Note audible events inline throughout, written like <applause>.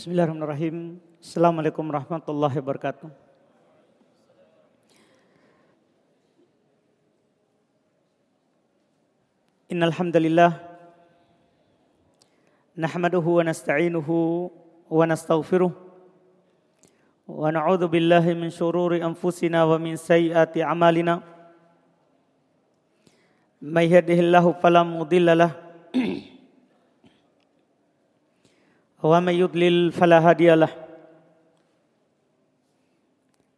Bismillahirrahmanirrahim. Assalamualaikum warahmatullahi wabarakatuh. Innal hamdalillah nahmaduhu wa nasta'inuhu wa nastaghfiruh wa na'udzu billahi min shururi anfusina wa min sayyiati a'malina. May yahdihillahu fala mudilla lahu <clears throat> ومن يضلل فلا هادي له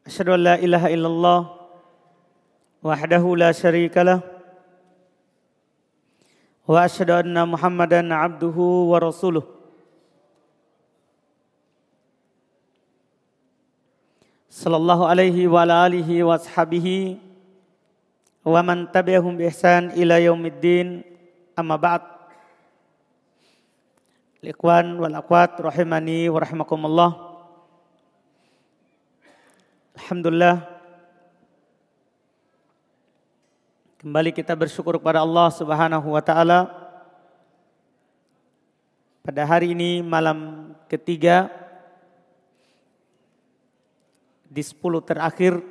أشهد أن لا إله إلا الله وحده لا شريك له وأشهد أن محمدا عبده ورسوله صلى الله عليه وعلى آله وأصحابه ومن تبعهم بإحسان إلى يوم الدين أما بعد Ikhwan wal akwat rahimani wa rahimakumullah. Alhamdulillah. Kembali kita bersyukur kepada Allah Subhanahu wa taala. Pada hari ini malam ketiga di 10 terakhir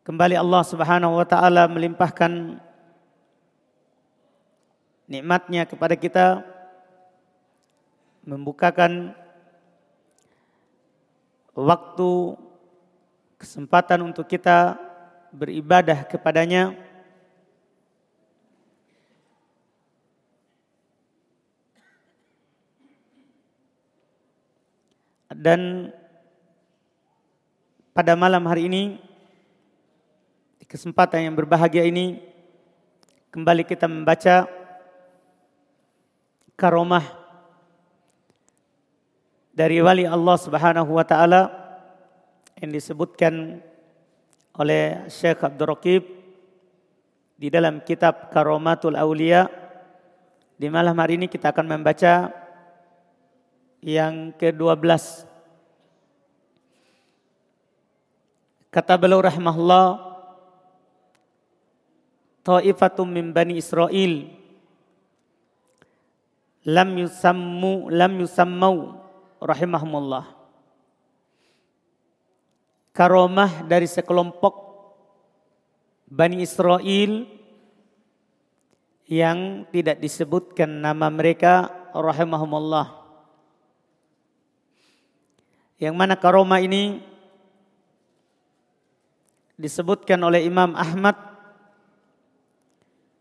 Kembali Allah Subhanahu wa taala melimpahkan nikmatnya kepada kita membukakan waktu kesempatan untuk kita beribadah kepadanya. Dan pada malam hari ini kesempatan yang berbahagia ini kembali kita membaca karomah dari wali Allah Subhanahu wa taala yang disebutkan oleh Syekh Abdul Raqib di dalam kitab Karomatul Aulia. Di malam hari ini kita akan membaca yang ke-12 kata beliau rahimahullah ta'ifatum min bani Israel lam yusammu lam yusammau rahimahumullah. Karomah dari sekelompok Bani Israel yang tidak disebutkan nama mereka rahimahumullah. Yang mana karomah ini disebutkan oleh Imam Ahmad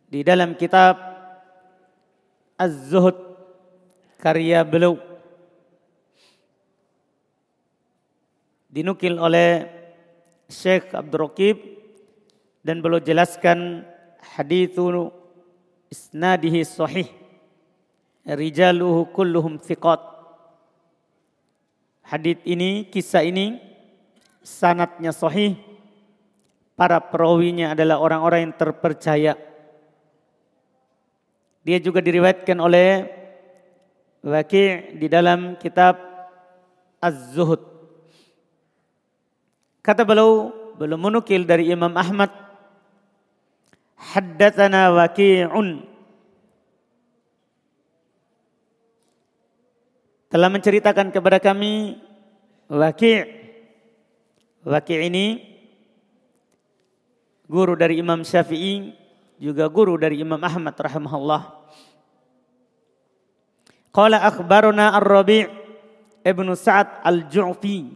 di dalam kitab Az-Zuhud karya beliau dinukil oleh Syekh Abdul Raqib dan beliau jelaskan hadithu isnadihi sahih. Rijaluhu kulluhum thiqat. Hadith ini kisah ini sanatnya sahih. Para perawinya adalah orang-orang yang terpercaya dia juga diriwayatkan oleh Waqi' di dalam kitab Az-Zuhud. Kata beliau, belum menukil dari Imam Ahmad, Haddatsana Waqi'un telah menceritakan kepada kami Waqi' Waqi' ini guru dari Imam Syafi'i juga guru dari Imam Ahmad rahimahullah. Qala akhbaruna Ar-Rabi' Ibnu Sa'ad Al-Ju'fi.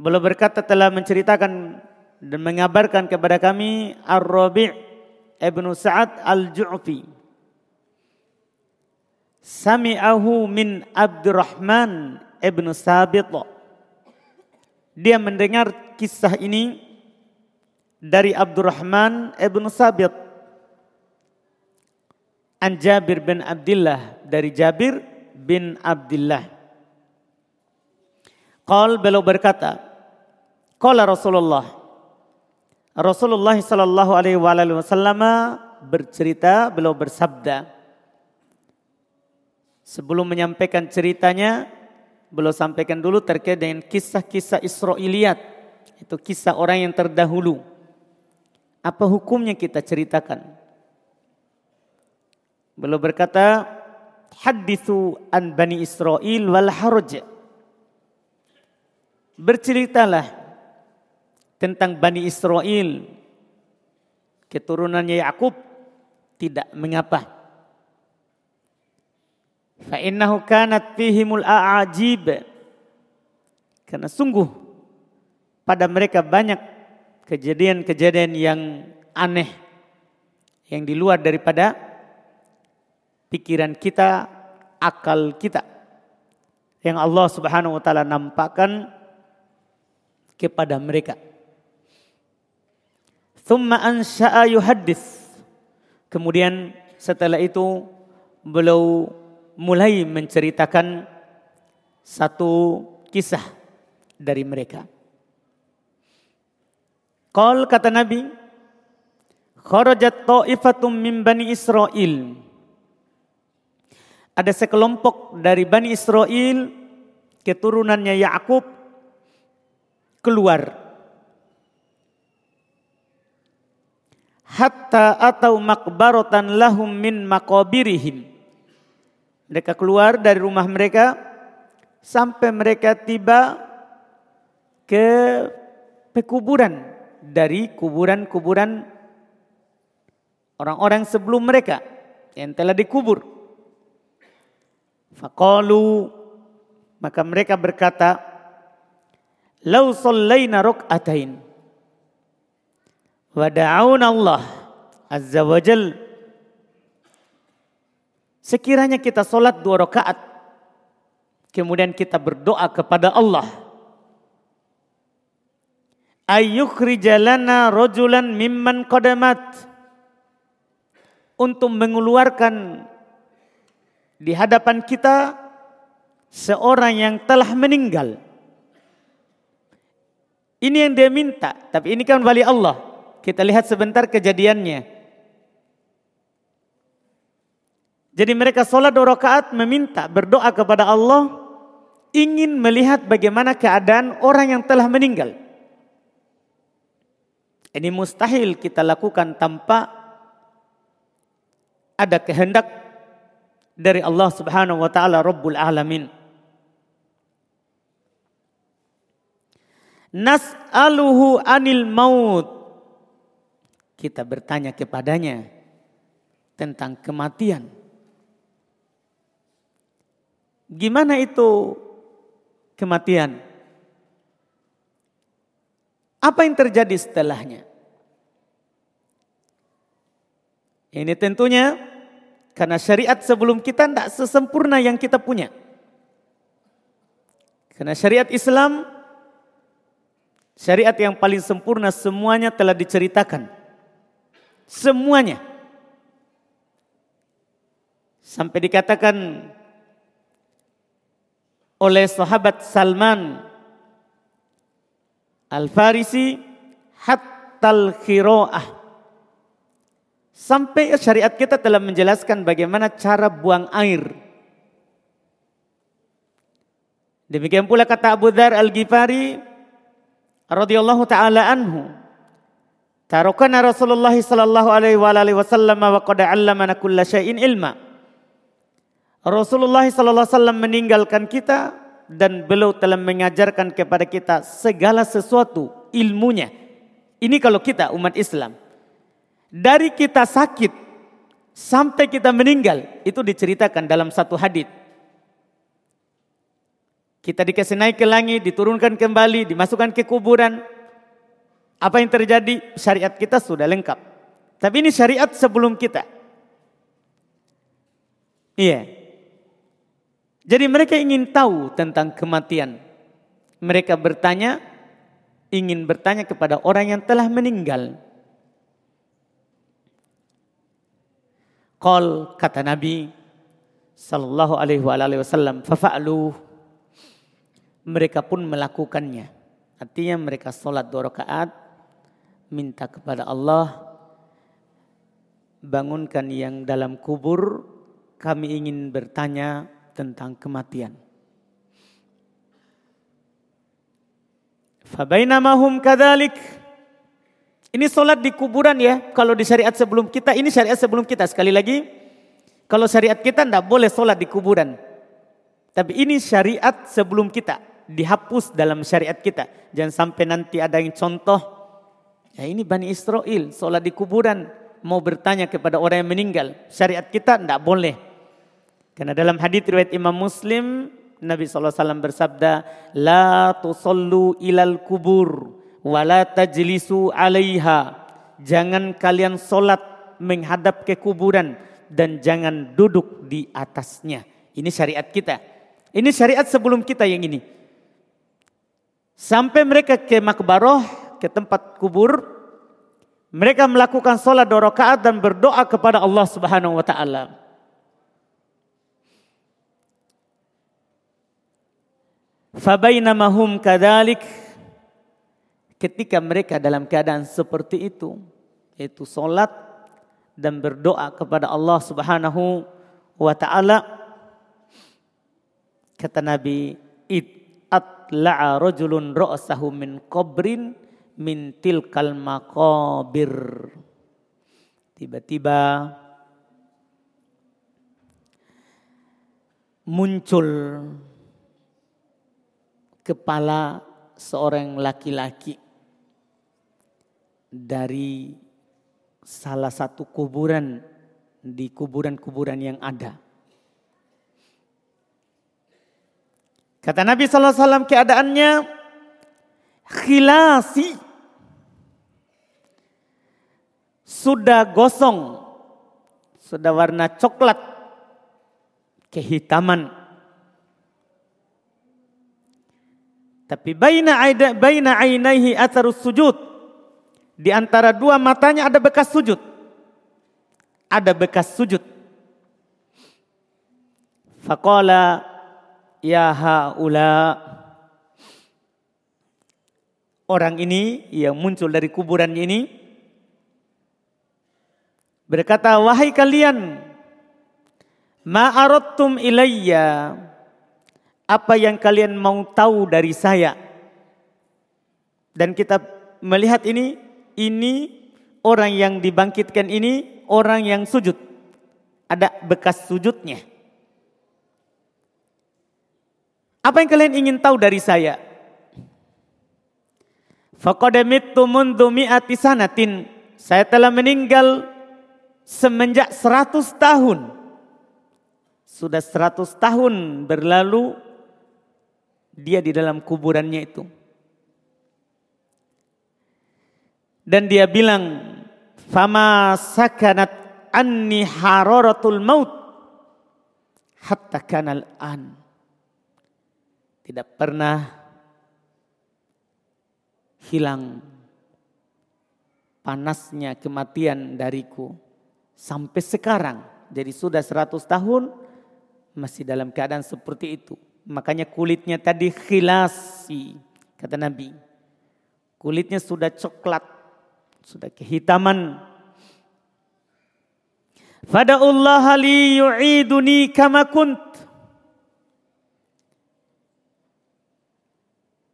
Beliau berkata telah menceritakan dan mengabarkan kepada kami Ar-Rabi' Ibnu Sa'ad Al-Ju'fi. Sami'ahu min Abdurrahman Ibnu Sabit. Dia mendengar kisah ini dari Abdurrahman Ibnu Sabit an Jabir bin Abdullah dari Jabir bin Abdullah. Qal beliau berkata, Qala Rasulullah. Rasulullah sallallahu alaihi wasallam bercerita, beliau bersabda. Sebelum menyampaikan ceritanya, beliau sampaikan dulu terkait dengan kisah-kisah Israiliyat. Itu kisah orang yang terdahulu. Apa hukumnya kita ceritakan? Beliau berkata, hadithu an Bani Israel wal haraj. Berceritalah tentang Bani Israel, keturunannya Yakub tidak mengapa. Fa innahu kanat fihimul a'ajib. Karena sungguh pada mereka banyak kejadian-kejadian yang aneh yang di luar daripada pikiran kita, akal kita. Yang Allah Subhanahu wa taala nampakkan kepada mereka. Thumma ansha'a yuhaddits. Kemudian setelah itu beliau mulai menceritakan satu kisah dari mereka. Qal kata Nabi, kharajat ta'ifatum min Bani Israel. Ada sekelompok dari Bani Israel, keturunannya Yakub keluar. Hatta atau makbarotan lahum min makobirihim. Mereka keluar dari rumah mereka sampai mereka tiba ke pekuburan dari kuburan-kuburan orang-orang sebelum mereka yang telah dikubur. Faqalu maka mereka berkata, "Lau sallaina rak'atain wa da'awna Allah azza wa jal Sekiranya kita solat dua rakaat, kemudian kita berdoa kepada Allah ayyukhrijalana rojulan mimman qadamat untuk mengeluarkan di hadapan kita seorang yang telah meninggal. Ini yang dia minta, tapi ini kan wali Allah. Kita lihat sebentar kejadiannya. Jadi mereka sholat dua rakaat meminta berdoa kepada Allah ingin melihat bagaimana keadaan orang yang telah meninggal. Ini mustahil kita lakukan tanpa ada kehendak dari Allah Subhanahu wa taala Rabbul Alamin. Nas'aluhu anil maut. Kita bertanya kepadanya tentang kematian. Gimana itu kematian? Apa yang terjadi setelahnya? Ini tentunya karena syariat sebelum kita tidak sesempurna yang kita punya. Karena syariat Islam, syariat yang paling sempurna semuanya telah diceritakan. Semuanya. Sampai dikatakan oleh sahabat Salman Al-Farisi hattal khiro'ah. Sampai syariat kita telah menjelaskan bagaimana cara buang air. Demikian pula kata Abu Dhar Al-Ghifari radhiyallahu taala anhu. Tarokana Rasulullah sallallahu alaihi wa alihi wasallam wa qad 'allamana kulla syai'in ilma. Rasulullah sallallahu alaihi wasallam meninggalkan kita dan beliau telah mengajarkan kepada kita segala sesuatu ilmunya. Ini kalau kita umat Islam. Dari kita sakit sampai kita meninggal itu diceritakan dalam satu hadis. Kita dikasih naik ke langit, diturunkan kembali, dimasukkan ke kuburan. Apa yang terjadi? Syariat kita sudah lengkap. Tapi ini syariat sebelum kita. Iya. Jadi mereka ingin tahu tentang kematian. Mereka bertanya, ingin bertanya kepada orang yang telah meninggal. Qal kata Nabi sallallahu alaihi wasallam, "Fafa'lu." Mereka pun melakukannya. Artinya mereka sholat dua rakaat, minta kepada Allah bangunkan yang dalam kubur, kami ingin bertanya tentang kematian. Fabainamahum kadalik Ini solat di kuburan ya. Kalau di syariat sebelum kita, ini syariat sebelum kita. Sekali lagi, kalau syariat kita tidak boleh solat di kuburan. Tapi ini syariat sebelum kita. Dihapus dalam syariat kita. Jangan sampai nanti ada yang contoh. Ya ini Bani Israel, solat di kuburan. Mau bertanya kepada orang yang meninggal. Syariat kita tidak boleh. Karena dalam hadis riwayat Imam Muslim, Nabi SAW bersabda, La tusallu ilal kubur wala tajlisu alaiha. Jangan kalian solat menghadap ke kuburan dan jangan duduk di atasnya. Ini syariat kita. Ini syariat sebelum kita yang ini. Sampai mereka ke makbaroh, ke tempat kubur, mereka melakukan solat dua rakaat dan berdoa kepada Allah Subhanahu wa taala. Fabainamahum kadalik. Ketika mereka dalam keadaan seperti itu, yaitu solat dan berdoa kepada Allah Subhanahu wa taala kata Nabi id atla'a rajulun ra'sahu min qabrin min tilkal maqabir. Tiba-tiba muncul kepala seorang laki-laki dari salah satu kuburan di kuburan-kuburan yang ada. Kata Nabi SAW keadaannya khilasi. Sudah gosong. Sudah warna coklat. Kehitaman. Tapi baina aida baina ainaihi atharus sujud. Di antara dua matanya ada bekas sujud. Ada bekas sujud. Faqala ya haula orang ini yang muncul dari kuburan ini berkata wahai kalian ma aradtum ilayya apa yang kalian mau tahu dari saya dan kita melihat ini ini orang yang dibangkitkan ini orang yang sujud. Ada bekas sujudnya. Apa yang kalian ingin tahu dari saya? Faqadamittu mundu mi'ati sanatin. Saya telah meninggal semenjak 100 tahun. Sudah 100 tahun berlalu dia di dalam kuburannya itu. Dan dia bilang, "Fama sakanat anni hararatul maut hatta kanal an." Tidak pernah hilang panasnya kematian dariku sampai sekarang. Jadi sudah 100 tahun masih dalam keadaan seperti itu. Makanya kulitnya tadi khilasi kata Nabi. Kulitnya sudah coklat sudah kehitaman. Fada'ullah li yu'iduni kama kunt.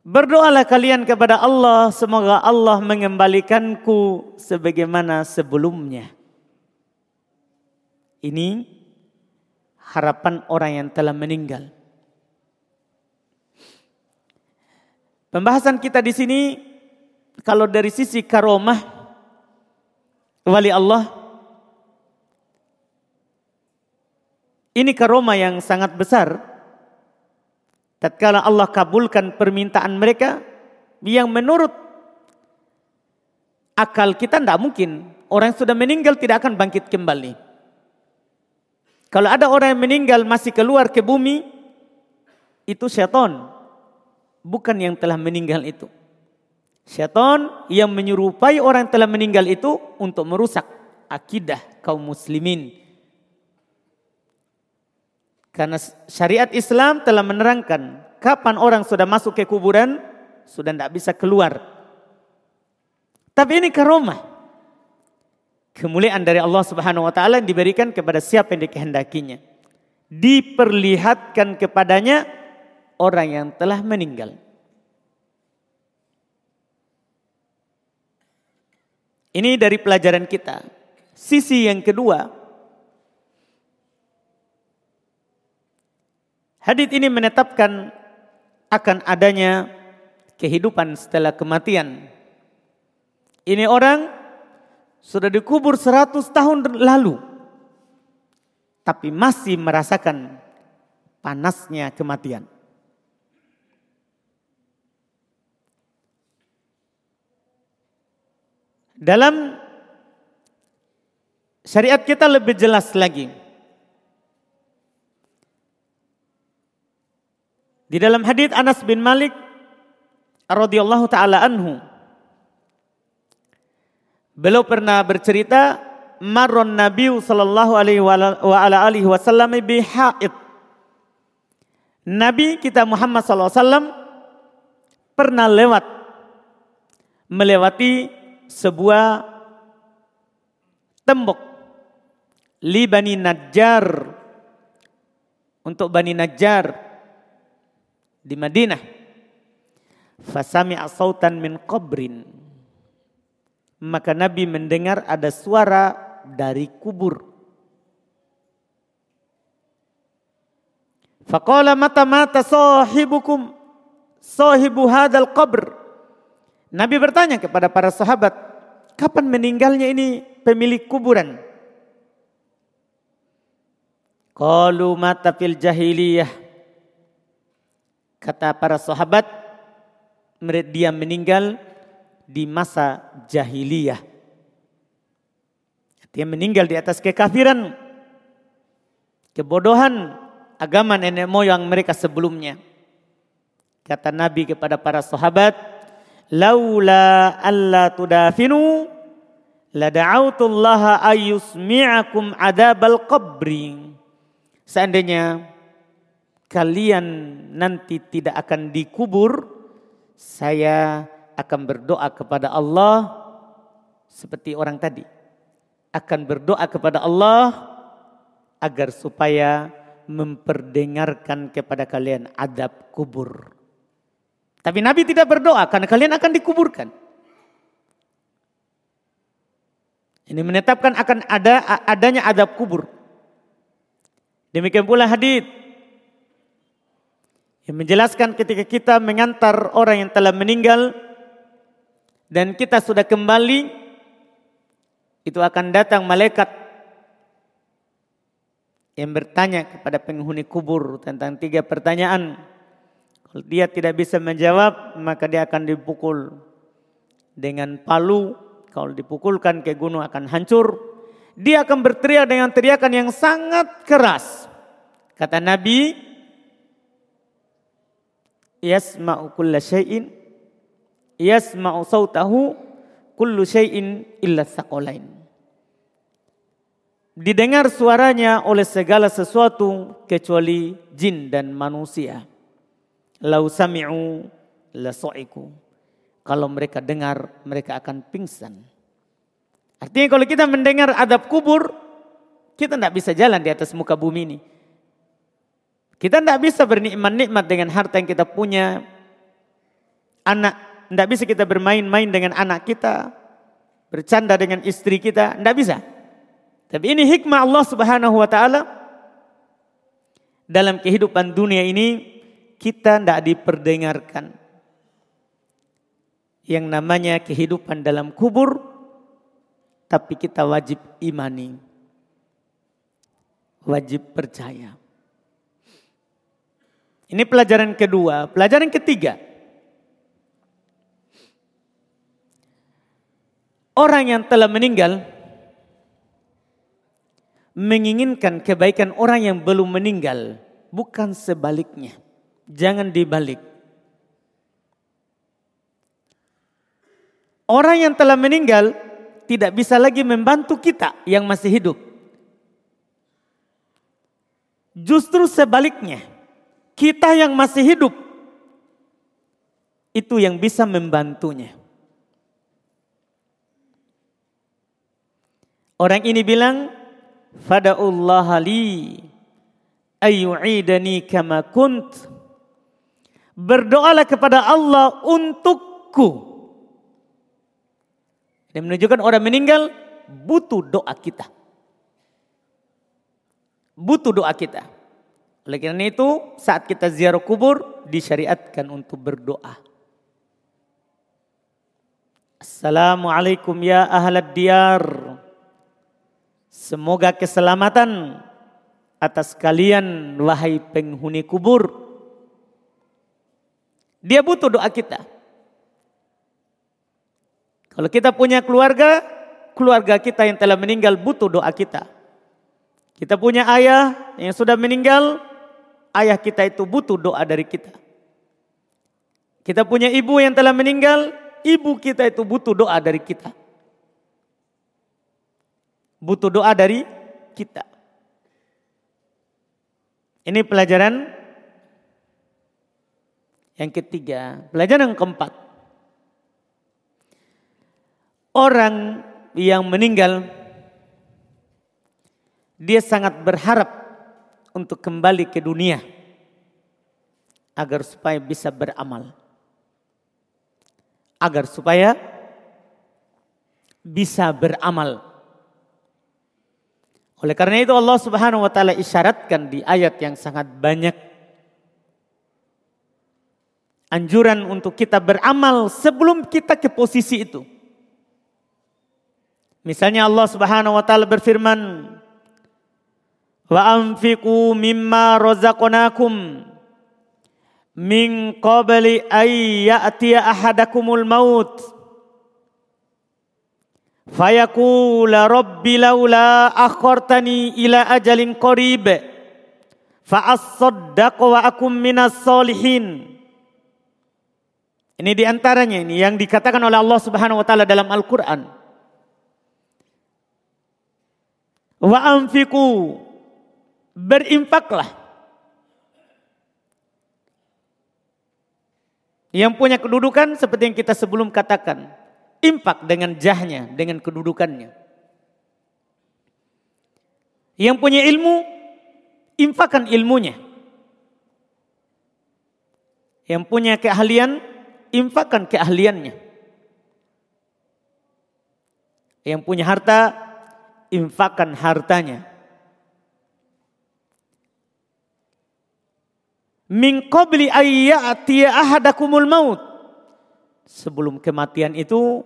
Berdoalah kalian kepada Allah semoga Allah mengembalikanku sebagaimana sebelumnya. Ini harapan orang yang telah meninggal. Pembahasan kita di sini kalau dari sisi karomah wali Allah. Ini karoma yang sangat besar. Tatkala Allah kabulkan permintaan mereka yang menurut akal kita tidak mungkin. Orang yang sudah meninggal tidak akan bangkit kembali. Kalau ada orang yang meninggal masih keluar ke bumi, itu syaitan. Bukan yang telah meninggal itu. Syaitan yang menyerupai orang yang telah meninggal itu untuk merusak akidah kaum muslimin. Karena syariat Islam telah menerangkan kapan orang sudah masuk ke kuburan sudah tidak bisa keluar. Tapi ini karomah. Kemuliaan dari Allah Subhanahu wa taala diberikan kepada siapa yang dikehendakinya. Diperlihatkan kepadanya orang yang telah meninggal. Ini dari pelajaran kita. Sisi yang kedua, hadits ini menetapkan akan adanya kehidupan setelah kematian. Ini orang sudah dikubur 100 tahun lalu. Tapi masih merasakan panasnya kematian. Dalam syariat kita lebih jelas lagi. Di dalam hadis Anas bin Malik radhiyallahu taala anhu beliau pernah bercerita marron Nabi sallallahu alaihi wa ala alihi wasallam bi haid. Nabi kita Muhammad sallallahu alaihi wasallam pernah lewat melewati sebuah tembok li Bani Najjar untuk Bani Najjar di Madinah. Fasami asautan min qabrin. Maka Nabi mendengar ada suara dari kubur. Faqala mata mata sahibukum sahibu hadal qabr. Nabi bertanya kepada para sahabat, kapan meninggalnya ini pemilik kuburan? Qalu mata fil jahiliyah. Kata para sahabat, dia meninggal di masa jahiliyah. Dia meninggal di atas kekafiran, kebodohan agama nenek moyang mereka sebelumnya. Kata Nabi kepada para sahabat, laula alla tudafinu la da'autullaha ayyusmi'akum adabal qabri. Seandainya kalian nanti tidak akan dikubur, saya akan berdoa kepada Allah seperti orang tadi. Akan berdoa kepada Allah agar supaya memperdengarkan kepada kalian adab kubur. Tapi Nabi tidak berdoa karena kalian akan dikuburkan. Ini menetapkan akan ada adanya adab kubur. Demikian pula hadis yang menjelaskan ketika kita mengantar orang yang telah meninggal dan kita sudah kembali itu akan datang malaikat yang bertanya kepada penghuni kubur tentang tiga pertanyaan. Kalau dia tidak bisa menjawab, maka dia akan dipukul dengan palu. Kalau dipukulkan ke gunung akan hancur. Dia akan berteriak dengan teriakan yang sangat keras. Kata Nabi, Yasma'u kulla syai'in Yasma'u sautahu kullu syai'in illa thaqalain. Didengar suaranya oleh segala sesuatu kecuali jin dan manusia. Lau sami'u la so'iku. Kalau mereka dengar, mereka akan pingsan. Artinya kalau kita mendengar adab kubur, kita tidak bisa jalan di atas muka bumi ini. Kita tidak bisa bernikmat-nikmat dengan harta yang kita punya. Anak, tidak bisa kita bermain-main dengan anak kita. Bercanda dengan istri kita, tidak bisa. Tapi ini hikmah Allah subhanahu wa ta'ala. Dalam kehidupan dunia ini, kita tidak diperdengarkan. Yang namanya kehidupan dalam kubur, tapi kita wajib imani. Wajib percaya. Ini pelajaran kedua. Pelajaran ketiga. Orang yang telah meninggal menginginkan kebaikan orang yang belum meninggal, bukan sebaliknya. Jangan dibalik. Orang yang telah meninggal tidak bisa lagi membantu kita yang masih hidup. Justru sebaliknya, kita yang masih hidup itu yang bisa membantunya. Orang ini bilang, "Fada'ullah li ayyu'idani kama kunt." Berdoalah kepada Allah untukku. Ini menunjukkan orang meninggal butuh doa kita. Butuh doa kita. Oleh karena itu saat kita ziarah kubur disyariatkan untuk berdoa. Assalamualaikum ya ahlad diyar. Semoga keselamatan atas kalian wahai penghuni kubur. Dia butuh doa kita. Kalau kita punya keluarga, keluarga kita yang telah meninggal butuh doa kita. Kita punya ayah yang sudah meninggal, ayah kita itu butuh doa dari kita. Kita punya ibu yang telah meninggal, ibu kita itu butuh doa dari kita. Butuh doa dari kita. Ini pelajaran yang ketiga. Pelajaran yang keempat. Orang yang meninggal, dia sangat berharap untuk kembali ke dunia agar supaya bisa beramal. Agar supaya bisa beramal. Oleh karena itu Allah Subhanahu wa taala isyaratkan di ayat yang sangat banyak anjuran untuk kita beramal sebelum kita ke posisi itu. Misalnya Allah Subhanahu wa taala berfirman, "Wa anfiqu mimma razaqnakum min qabli ay ya'tiya ahadakumul maut." Fayaqula rabbi laula akhartani ila ajalin qarib fa as-saddaq wa akum minas solihin. Ini di antaranya ini yang dikatakan oleh Allah Subhanahu wa taala dalam Al-Qur'an. Wa anfiqu berinfaklah. Yang punya kedudukan seperti yang kita sebelum katakan Impak dengan jahnya, dengan kedudukannya. Yang punya ilmu, infakkan ilmunya. Yang punya keahlian, infakkan keahliannya. Yang punya harta, infakkan hartanya. Min qabli ahadakumul maut sebelum kematian itu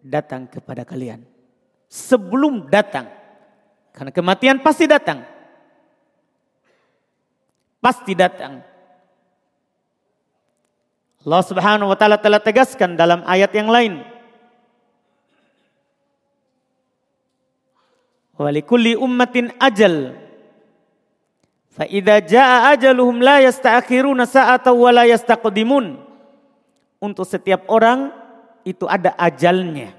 datang kepada kalian. Sebelum datang. Karena kematian pasti datang. Pasti datang. Allah Subhanahu wa taala telah tegaskan dalam ayat yang lain. Walikulli ummatin ajal. Fa idza jaa ajaluhum la yasta'khiruna sa'atan wa la yastaqdimun untuk setiap orang itu ada ajalnya.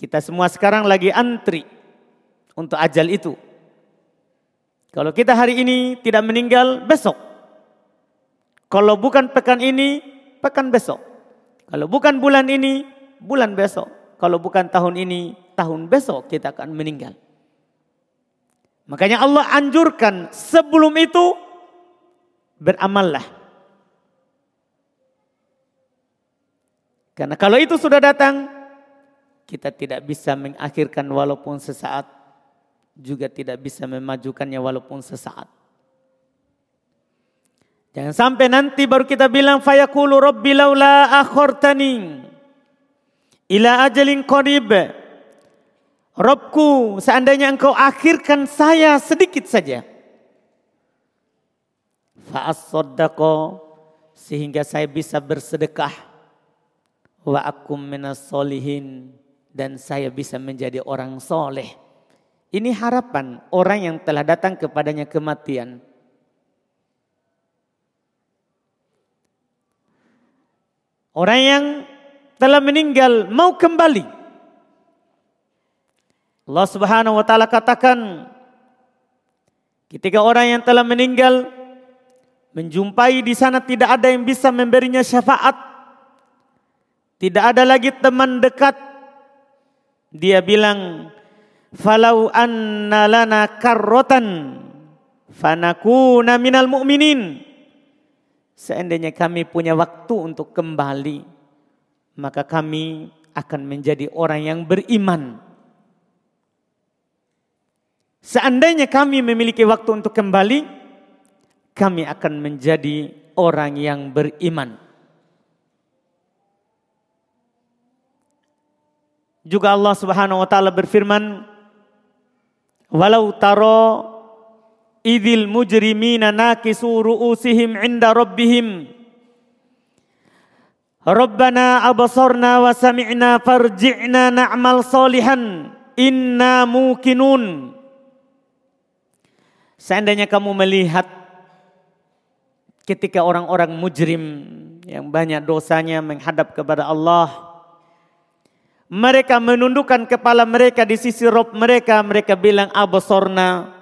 Kita semua sekarang lagi antri untuk ajal itu. Kalau kita hari ini tidak meninggal, besok. Kalau bukan pekan ini, pekan besok. Kalau bukan bulan ini, bulan besok. Kalau bukan tahun ini, tahun besok kita akan meninggal. Makanya Allah anjurkan sebelum itu beramallah. Karena kalau itu sudah datang, kita tidak bisa mengakhirkan walaupun sesaat, juga tidak bisa memajukannya walaupun sesaat. Jangan sampai nanti baru kita bilang fayaqulu rabbi laula akhortani ila ajalin qarib. Robku, seandainya engkau akhirkan saya sedikit saja. Fa'as sehingga saya bisa bersedekah wa akum minas solihin dan saya bisa menjadi orang soleh. Ini harapan orang yang telah datang kepadanya kematian. Orang yang telah meninggal mau kembali. Allah Subhanahu wa taala katakan ketika orang yang telah meninggal menjumpai di sana tidak ada yang bisa memberinya syafaat tidak ada lagi teman dekat. Dia bilang, "Falau anna lana karrotan fanakuna minal mu'minin." Seandainya kami punya waktu untuk kembali, maka kami akan menjadi orang yang beriman. Seandainya kami memiliki waktu untuk kembali, kami akan menjadi orang yang beriman. Juga Allah Subhanahu wa taala berfirman, "Walau taro idil mujrimina nakisu ru'usihim 'inda rabbihim Rabbana abasarna wa sami'na farji'na na'mal salihan inna mukinun Seandainya kamu melihat ketika orang-orang mujrim yang banyak dosanya menghadap kepada Allah mereka menundukkan kepala mereka di sisi Rob mereka. Mereka bilang abasorna.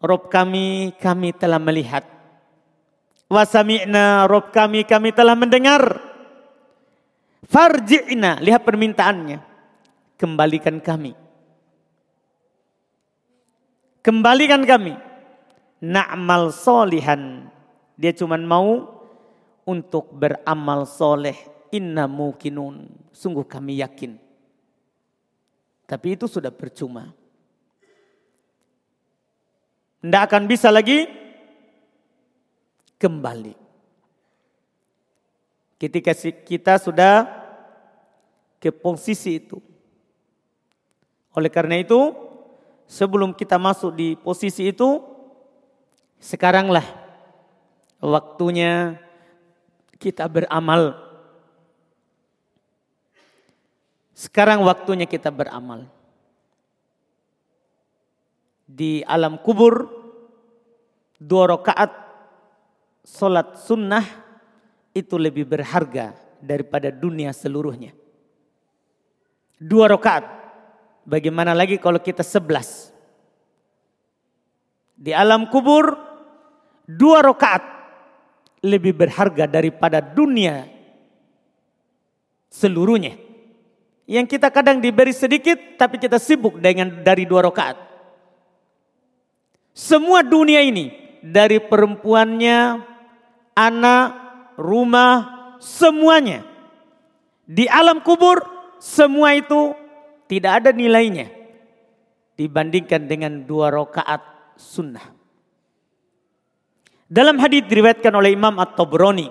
Rob kami, kami telah melihat. Wasami'na, Rob kami, kami telah mendengar. Farji'na, lihat permintaannya. Kembalikan kami. Kembalikan kami. Na'mal solihan. Dia cuma mau untuk beramal soleh inna mukinun. Sungguh kami yakin. Tapi itu sudah percuma. Tidak akan bisa lagi kembali. Ketika kita sudah ke posisi itu. Oleh karena itu, sebelum kita masuk di posisi itu, sekaranglah waktunya kita beramal Sekarang waktunya kita beramal. Di alam kubur, dua rakaat solat sunnah itu lebih berharga daripada dunia seluruhnya. Dua rakaat. Bagaimana lagi kalau kita sebelas? Di alam kubur, dua rakaat lebih berharga daripada dunia seluruhnya. Yang kita kadang diberi sedikit tapi kita sibuk dengan dari dua rakaat. Semua dunia ini dari perempuannya, anak, rumah, semuanya. Di alam kubur semua itu tidak ada nilainya dibandingkan dengan dua rakaat sunnah. Dalam hadis diriwayatkan oleh Imam At-Tabrani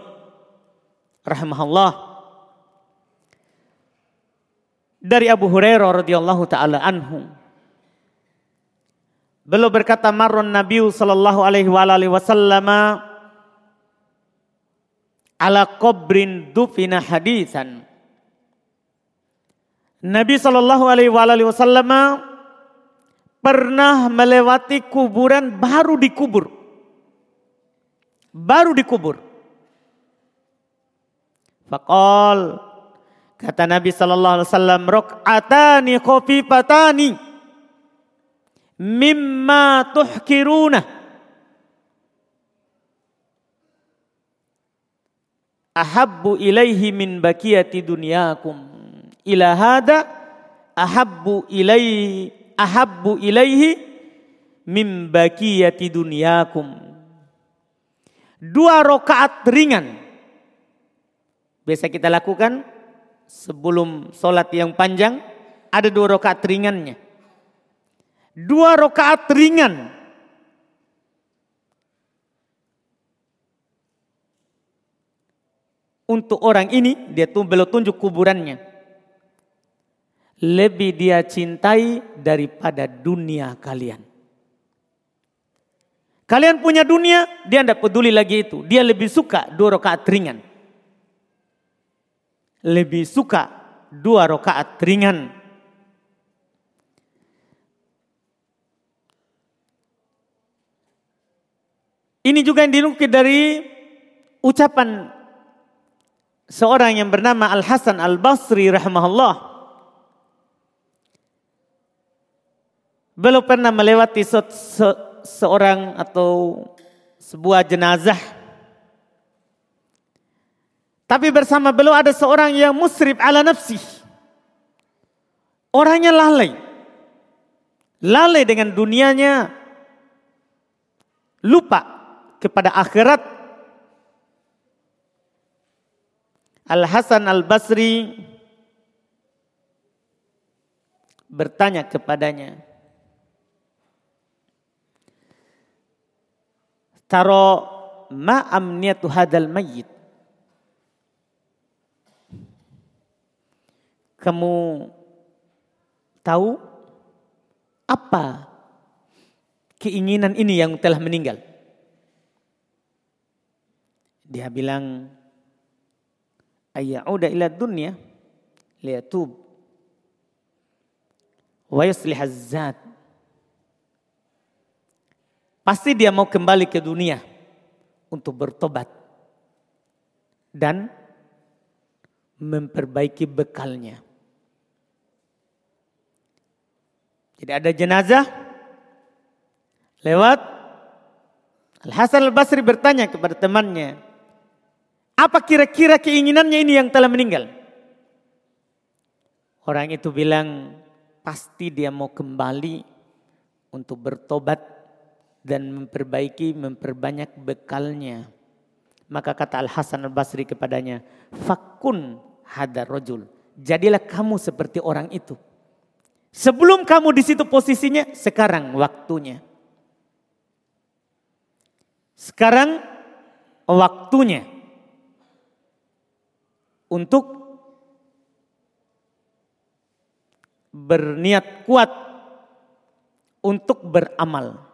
rahimahullah dari Abu Hurairah radhiyallahu taala anhu. Beliau berkata marron Nabi sallallahu alaihi wa alihi wasallam ala qabrin dufina hadisan. Nabi sallallahu alaihi wa alihi wasallam pernah melewati kuburan baru dikubur. Baru dikubur. Faqal Kata Nabi sallallahu alaihi wasallam, "Raq'atani khafifatani mimma tuhkiruna." Ahabbu ilaihi min bakiyati dunyakum. Ila hada ahabbu ilaihi ahabbu ilaihi min bakiyati dunyakum. Dua rakaat ringan. Biasa kita lakukan sebelum sholat yang panjang ada dua rakaat ringannya. Dua rakaat ringan. Untuk orang ini dia tuh belum tunjuk kuburannya. Lebih dia cintai daripada dunia kalian. Kalian punya dunia, dia tidak peduli lagi itu. Dia lebih suka dua rakaat ringan lebih suka dua rakaat ringan. Ini juga yang dinukil dari ucapan seorang yang bernama Al Hasan Al Basri rahimahullah. Belum pernah melewati se se seorang atau sebuah jenazah tapi bersama beliau ada seorang yang musrib ala nafsi. Orangnya lalai. Lalai dengan dunianya. Lupa kepada akhirat. Al-Hasan al-Basri bertanya kepadanya. Taro ma amniyatu hadal mayyit. Kamu tahu apa keinginan ini yang telah meninggal? Dia bilang, ayyauda ila dunya liyatub. Wa yuslih zat Pasti dia mau kembali ke dunia untuk bertobat dan memperbaiki bekalnya. Jadi ada jenazah lewat. Al Hasan Al Basri bertanya kepada temannya, apa kira-kira keinginannya ini yang telah meninggal? Orang itu bilang, pasti dia mau kembali untuk bertobat dan memperbaiki, memperbanyak bekalnya. Maka kata Al-Hasan Al-Basri kepadanya, Fakun hadar rojul. Jadilah kamu seperti orang itu. Sebelum kamu di situ posisinya, sekarang waktunya. Sekarang waktunya untuk berniat kuat untuk beramal.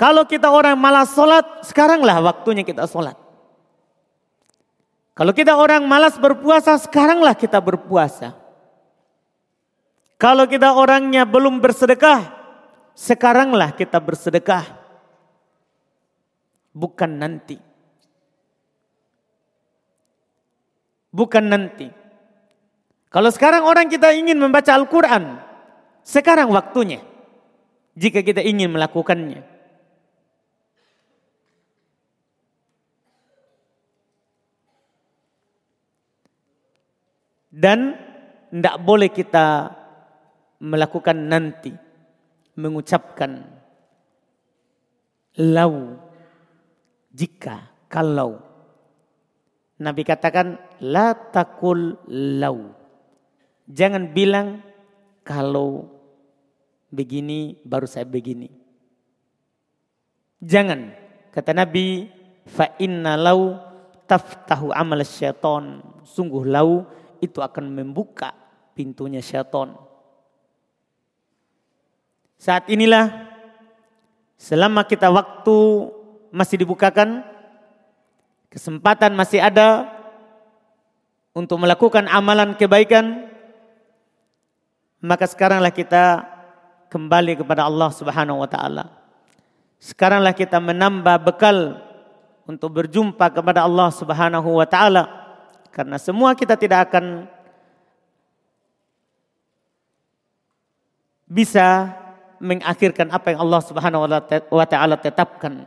Kalau kita orang malas sholat, sekaranglah waktunya kita sholat. Kalau kita orang malas berpuasa, sekaranglah kita berpuasa. Kalau kita orangnya belum bersedekah, sekaranglah kita bersedekah. Bukan nanti. Bukan nanti. Kalau sekarang orang kita ingin membaca Al-Quran, sekarang waktunya. Jika kita ingin melakukannya. Dan tidak boleh kita melakukan nanti. Mengucapkan lau. Jika, kalau. Nabi katakan la takul lau. Jangan bilang kalau begini baru saya begini. Jangan. Kata Nabi, fa inna lau taftahu amal syaitan. Sungguh lau itu akan membuka pintunya syaitan. Saat inilah selama kita waktu masih dibukakan, kesempatan masih ada untuk melakukan amalan kebaikan, maka sekaranglah kita kembali kepada Allah Subhanahu wa taala. Sekaranglah kita menambah bekal untuk berjumpa kepada Allah Subhanahu wa taala. Karena semua kita tidak akan bisa mengakhirkan apa yang Allah Subhanahu wa taala tetapkan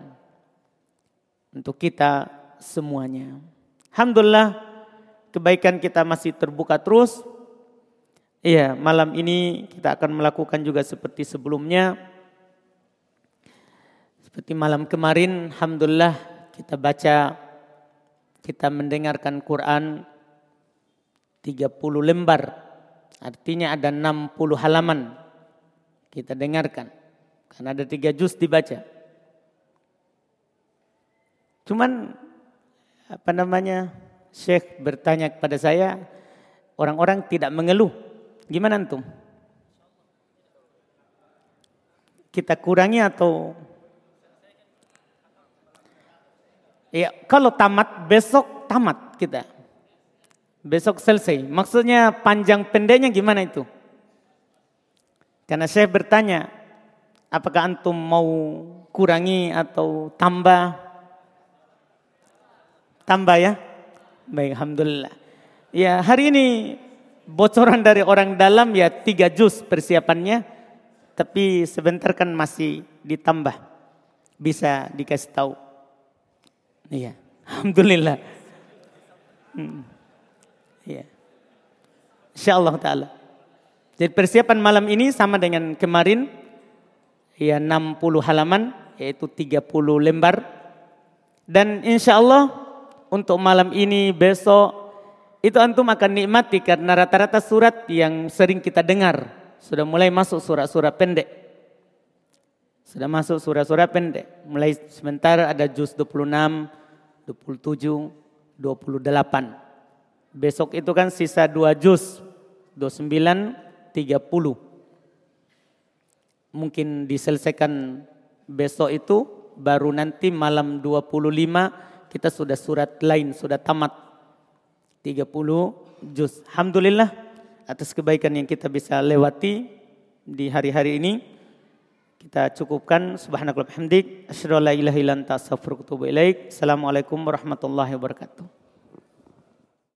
untuk kita semuanya. Alhamdulillah kebaikan kita masih terbuka terus. Iya, malam ini kita akan melakukan juga seperti sebelumnya. Seperti malam kemarin, alhamdulillah kita baca kita mendengarkan Quran 30 lembar. Artinya ada 60 halaman. Kita dengarkan. Karena ada tiga juz dibaca. Cuman apa namanya Syekh bertanya kepada saya, orang-orang tidak mengeluh. Gimana antum? Kita kurangi atau Ya, kalau tamat besok tamat kita. Besok selesai. Maksudnya panjang pendeknya gimana itu? Karena saya bertanya, apakah antum mau kurangi atau tambah? Tambah ya? Baik, Alhamdulillah. Ya, hari ini bocoran dari orang dalam ya tiga juz persiapannya. Tapi sebentar kan masih ditambah. Bisa dikasih tahu. Iya. Alhamdulillah. Hmm. Insya Allah Ta'ala. Jadi persiapan malam ini sama dengan kemarin. Ya 60 halaman yaitu 30 lembar. Dan insya Allah untuk malam ini besok itu antum akan nikmati karena rata-rata surat yang sering kita dengar sudah mulai masuk surat-surat pendek. Sudah masuk surat-surat pendek. Mulai sementara ada juz 26, 27, 28. Besok itu kan sisa dua juz. 29, 30. Mungkin diselesaikan besok itu baru nanti malam 25 kita sudah surat lain sudah tamat 30 juz. Alhamdulillah atas kebaikan yang kita bisa lewati di hari-hari ini. Kita cukupkan subhanakallah hamdik asyhadu an la ilaha illa anta astaghfiruka wa atubu ilaik. Assalamualaikum warahmatullahi wabarakatuh.